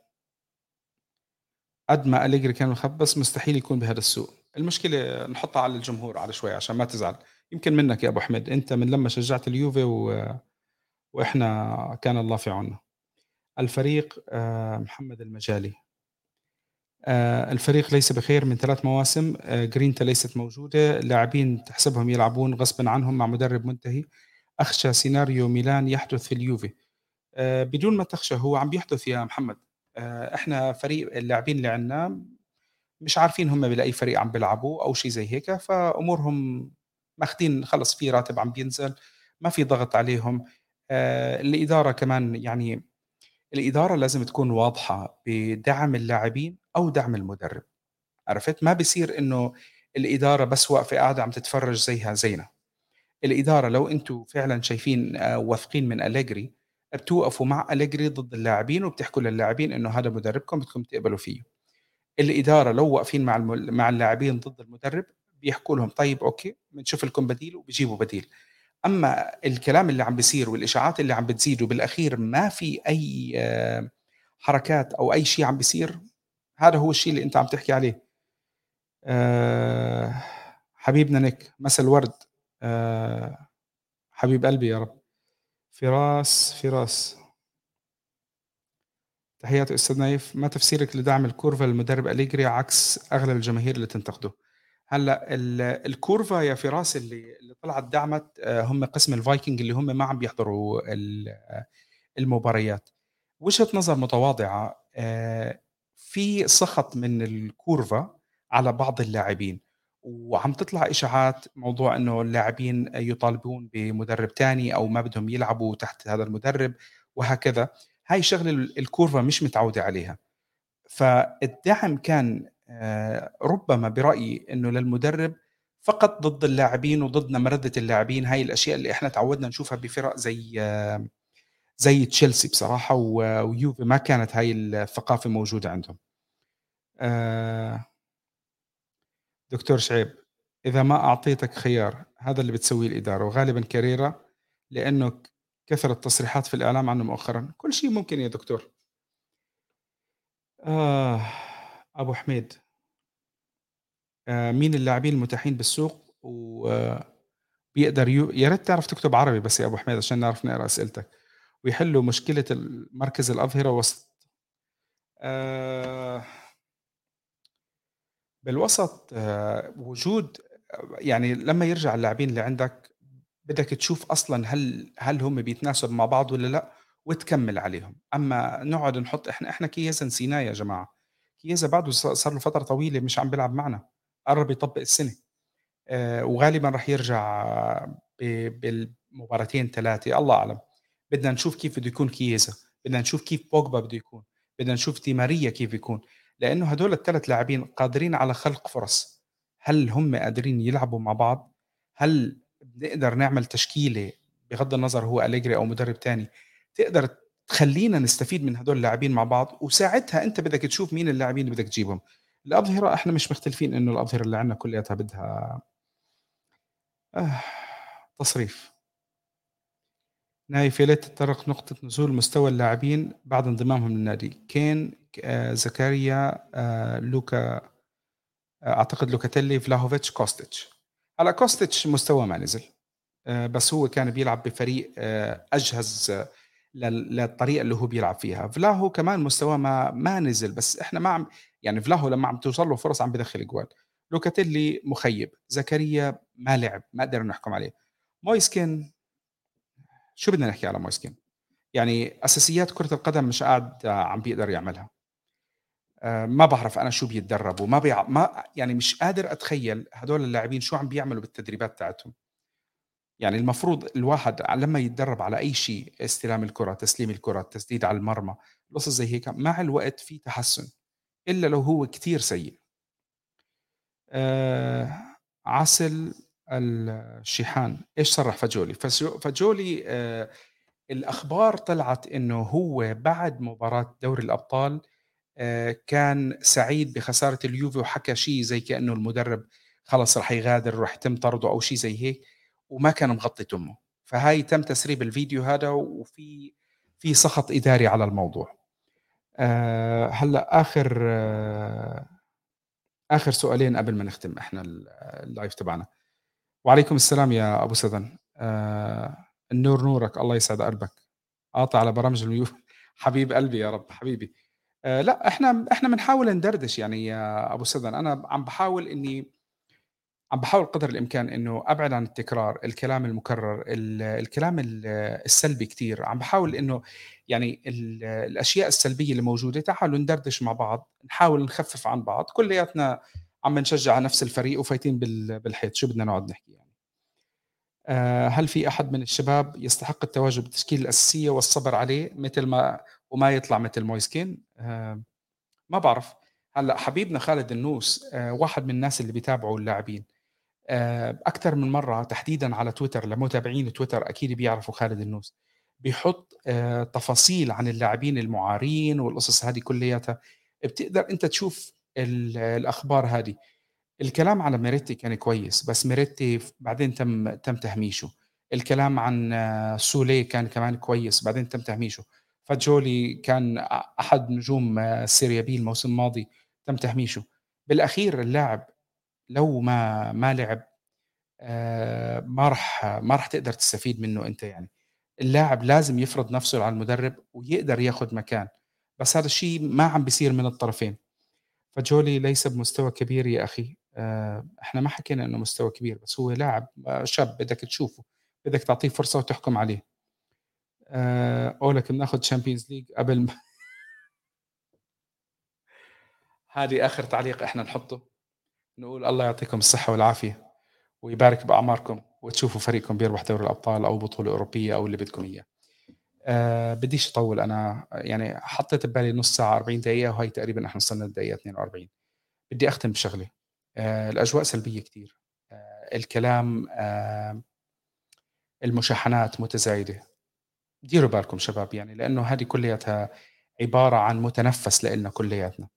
قد ما أليجري كان مخبّص مستحيل يكون بهذا السوء، المشكلة نحطّها على الجمهور على شوي عشان ما تزعل، يمكن منّك يا أبو حميد، أنت من لمّا شجّعت اليوفي و وإحنا كان الله في عوننا. الفريق آآ محمد المجالي. آآ الفريق ليس بخير من 3 مواسم، آآ جرينتا ليست موجودة، اللاعبين تحسبهم يلعبون غصبٍ عنهم مع مدرب منتهي، أخشى سيناريو ميلان يحدث في اليوفي. بدون ما تخشى هو عم بيحدث يا محمد، آآ إحنا فريق اللاعبين اللي عندنا مش عارفين هم بأي فريق عم بيلعبوا أو شي زي هيك، فأمورهم ماخدين خلص في راتب عم بينزل، ما في ضغط عليهم، آآ الإدارة كمان يعني الإدارة لازم تكون واضحة بدعم اللاعبين أو دعم المدرب، عرفت؟ ما بيصير إنه الإدارة بس واقفة قاعدة عم تتفرج زيها زينا، الإدارة لو أنتم فعلًا شايفين آآ واثقين من أليجري، بتوقفوا مع أليجري ضد اللاعبين وبتحكوا للاعبين إنه هذا مدربكم بدكم تقبلوا فيه. الإدارة لو واقفين مع مع اللاعبين ضد المدرب بيحكوا لهم طيب أوكي بنشوف لكم بديل وبيجيبوا بديل. أمّا الكلام اللي عم بيصير والإشاعات اللي عم بتزيد وبالأخير ما في أي آه، حركات أو أي شيء عم بيصير، هذا هو الشيء اللي أنت عم تحكي عليه. آآ حبيبنا نيك، مسا الورد، آآ حبيب قلبي يا رب. فراس، فراس. تحياتي أستاذ نايف، ما تفسيرك لدعم ال curva للمدرب أليجري عكس أغلب الجماهير اللي تنتقده؟ هلأ ال ال curva يا فراس اللي اللي طلعت دعمت آآ هم قسم الفايكنج اللي هم ما عم بيحضروا ال المباريات. وجهة نظر متواضعة آآ في سخط من ال curva على بعض اللاعبين، وعم تطلع إشاعات موضوع إنه اللاعبين يطالبون بمدرب تاني أو ما بدهم يلعبوا تحت هذا المدرب وهكذا. هاي شغلة ال ال curva مش متعودة عليها. فالدعم كان ربما برأيي إنه للمدرب فقط ضد اللاعبين وضد نمردة اللاعبين، هاي الأشياء اللي إحنا تعودنا نشوفها بفرق زي آه، زي تشيلسي بصراحة و ويوفي ما كانت هاي الثقافة موجودة عندهم. آآ دكتور شعيب، إذا ما أعطيتك خيار هذا اللي بتسويه الإدارة وغالبًا كاريرا لأنه كثرت تصريحات في الإعلام عنه مؤخرًا، كل شيء ممكن يا دكتور. آه، أبو حميد. آآ مين اللاعبين المتاحين بالسوق؟ وبيقدر يو يا ريت تعرف تكتب عربي بس يا أبو حميد عشان نعرف نقرأ أسئلتك، ويحلّوا مشكلة المركز الأظهرة وسط. آآ بالوسط آه، وجود يعني لمّا يرجع اللاعبين اللي عندك بدك تشوف أصلًا هل هل هم بيتناسبوا مع بعض والّا لأ، وتكمّل عليهم، أمّا نقعد نحط إحنا إحنا كيزا نسيناه يا جماعة، كيزا بعده صار له فترة طويلة مش عم بيلعب معنا، قرّب يطبّق السنة، آآ وغالبًا رح يرجع بالمباراتين 3 الله أعلم، بدنا نشوف كيف بده يكون كيزا، بدنا نشوف كيف بوجبا بده يكون، بدنا نشوف دي ماريا كيف يكون، لإنه هدول ال3 لاعبين قادرين على خلق فرص، هل هم قادرين يلعبوا مع بعض؟ هل بنقدر نعمل تشكيلة بغض النظر هو أليجري أو مدرب تاني؟ تقدر تخلّينا نستفيد من هدول اللاعبين مع بعض، وساعتها أنت بدك تشوف مين اللاعبين اللي بدك تجيبهم. الأظهرة إحنا مش مختلفين إنه الأظهرة اللي عندنا كلّياتها بدها آه تصريف. نايف يا ليت تتطرق نقطة نزول مستوى اللاعبين بعد انضمامهم للنادي، كين، آآ زكريا، آآ لوكا آه، أعتقد لوكاتيلي، فلاهوفيتش، كوستيتش. هلأ كوستيتش مستواه ما نزل، آآ بس هو كان بيلعب بفريق آآ أجهز آه، لل للطريقة اللي هو بيلعب فيها، فلاهو كمان مستواه ما ما نزل، بس إحنا ما عم يعني فلاهو لمّا عم توصل له فرص عم بيدخّل أجوال، لوكاتيلي مخيب، زكريا ما لعب، ما قدرنا نحكم عليه، مويس كين شو بدنا نحكي على مويس كين؟ يعني أساسيات كرة القدم مش قاعد عم بيقدر يعملها. آآ ما باعرف أنا شو بيتدرّبوا، ما بيع ما يعني مش قادر أتخيّل هدول اللاعبين شو عم بيعملوا بالتدريبات تاعتهم. يعني المفروض الواحد لمّا يتدرّب على أي شيء، استلام الكرة، تسليم الكرة، التسديد على المرمى، قصص زي هيك، مع الوقت في تحسُّن، إلا لو هو كتير سيء. آآ عسل الشيحان، إيش صرّح فاجولي؟ فاجو فاجولي آآ الأخبار طلعت إنه هو بعد مباراة دوري الأبطال آآ كان سعيد بخسارة اليوفي وحكى شيء زي كأنه المدرب خلص رح يغادر وراح يتم طرده أو شيء زي هيك، وما كان مغطي تمه، فهاي تم تسريب الفيديو هذا وفي في سخط إداري على الموضوع. آآ هلأ آخر آه آخر سؤالين قبل ما نختم إحنا ال الlive تبعنا. وعليكم السلام يا أبو سدن، آآ النور نورك الله يسعد قلبك. قاطع على برامج اليوف حبيب قلبي يا رب حبيبي. آآ لأ إحنا إحنا بنحاول ندردش يعني يا أبو سدن، أنا عم باحاول إني عم باحاول قدر الإمكان إنه أبعد عن التكرار، الكلام المكرر، ال الكلام ال السلبي كتير، عم باحاول إنه يعني ال الأشياء السلبية اللي موجودة تعالوا ندردش مع بعض، نحاول نخفف عن بعض، كلياتنا عم نشجع على نفس الفريق وفايتين بال بالحيط، شو بدنا نقعد نحكي يعني. آآ هل في أحد من الشباب يستحق التواجد بالتشكيلة الأساسية والصبر عليه مثل ما وما يطلع مثل مويسكين؟ آآ ما بعرف، هلأ حبيبنا خالد النوس آآ واحد من الناس اللي بيتابعوا اللاعبين. آآ أكتر من مرّة تحديدًا على تويتر لمتابعين تويتر أكيد بيعرفوا خالد النوس، بيحُط آآ تفاصيل عن اللاعبين المُعارين والقصص هذه كلّياتها، بتقدر أنت تشوف ال الأخبار هذه. الكلام على ميريتي كان كويس، بس ميريتي بعدين تم تم تهميشه. الكلام عن آه، سوليه كان كمان كويس، بعدين تم تهميشه. فاجولي كان أ أحد نجوم آه، سيريا بي الموسم الماضي، تم تهميشه. بالأخير اللاعب لو ما ما لعب آآ ما راح ما راح تقدر تستفيد منّه أنت يعني. اللاعب لازم يفرض نَفْسه على المدرب ويقدر ياخُد مكان، بس هذا الشيء ما عم بيصير من الطرفين. فجولي ليس بمستوى كبير يا أخي، آآ إحنا ما حكينا إنه مستوى كبير، بس هو لاعب آه، شاب بدك تشوفه، بدك تعطيه فرصة وتحكُم عليه. آآ أولك بناخُد Champions League قبل ما هذه آخر تعليق إحنا نحطّه، نقول الله يعطيكم الصحة والعافية. ويبارك بأعماركم وتشوفوا فريقكم بيربح دوري الأبطال أو بطولة أوروبية أو اللي بدكم إياه. أه بديش أطول أنا يعني حطيت ببالي نص ساعة 40 دقيقة وهي تقريبا إحنا وصلنا للدقيقة 42 بدي أختم بشغلة أه الأجواء سلبية كتير أه الكلام أه المشاحنات متزايدة ديروا بالكم شباب يعني لأنه هذه كلياتها عبارة عن متنفس لإلنا كلياتنا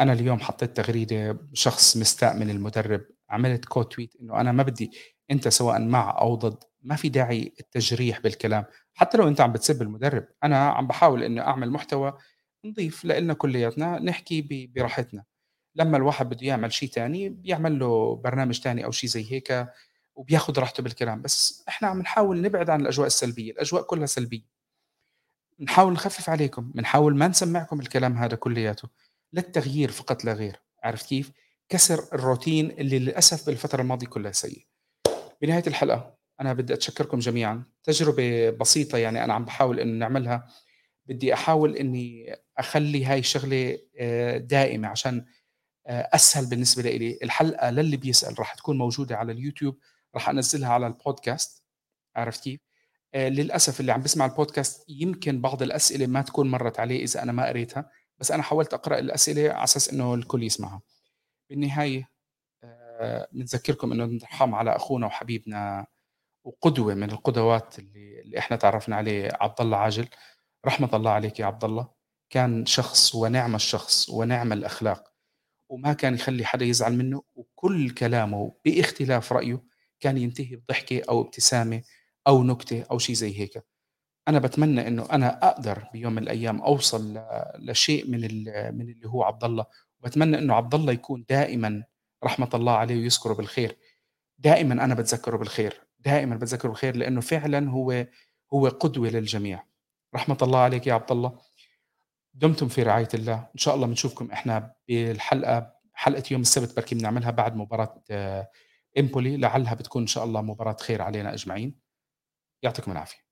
أنا اليوم حطيت تغريدة شخص مستاء من المدرب عملت كوت تويت إنه أنا ما بدي أنت سواء مع أو ضد ما في داعي التجريح بالكلام. حتى لو أنت عم بتسب المدرب أنا عم بحاول إنه أعمل محتوى نضيف لإلنا كلياتنا نحكي براحتنا. لما الواحد بده يعمل شيء تاني بيعمل له برنامج تاني أو شيء زي هيك وبياخذ راحته بالكلام. بس إحنا عم نحاول نبعد عن الأجواء السلبية الأجواء كلها سلبية. نحاول نخفف عليكم بنحاول ما نسمعكم الكلام هذا كلياته. للتغيير فقط لا غير. عرفت كيف؟ كسر الروتين اللي للأسف بالفترة الماضية كلها سيء. بنهاية الحلقة أنا بدي أتشكركم جميعا. تجربة بسيطة يعني أنا عم بحاول إنه نعملها. بدي أحاول إني أخلي هاي الشغلة آه، دائمة عشان آه، أسهل بالنسبة لي. الحلقة للي بيسأل راح تكون موجودة على اليوتيوب راح أنزلها على البودكاست. عرفت كيف؟ آه، للأسف اللي عم بسمع البودكاست يمكن بعض الأسئلة ما تكون مرت عليه إذا أنا ما قريتها. بس أنا حاولت أقرأ الأسئلة على أساس إنه الكل يسمعها. بالنهاية آه، بنذكركم إنه نرحم على أخونا وحبيبنا وقدوة من القدوات اللي, اللي إحنا تعرفنا عليه عبد الله عاجل. رحمة الله عليك يا عبد الله كان شخص ونعم الشخص ونعم الأخلاق وما كان يخلي حدا يزعل منه وكل كلامه بإختلاف رأيه كان ينتهي بضحكة أو ابتسامة أو نكتة أو شيء زي هيك. أنا بتمنى إنه أنا أقدر بيوم من الأيام أوصل لشيء من من اللي هو عبد الله. وبتمنى إنه عبد الله يكون دائما رحمة الله عليه ويذكره بالخير. دائما أنا بتذكره بالخير. دائما بتذكره بالخير لإنه فعلا هو هو قدوة للجميع. رحمة الله عليك يا عبد الله. دمتم في رعاية الله. إن شاء الله بنشوفكم إحنا بالحلقة حلقة يوم السبت بركي بنعملها بعد مباراة إمبولي. لعلها بتكون إن شاء الله مباراة خير علينا أجمعين. يعطيكم العافية.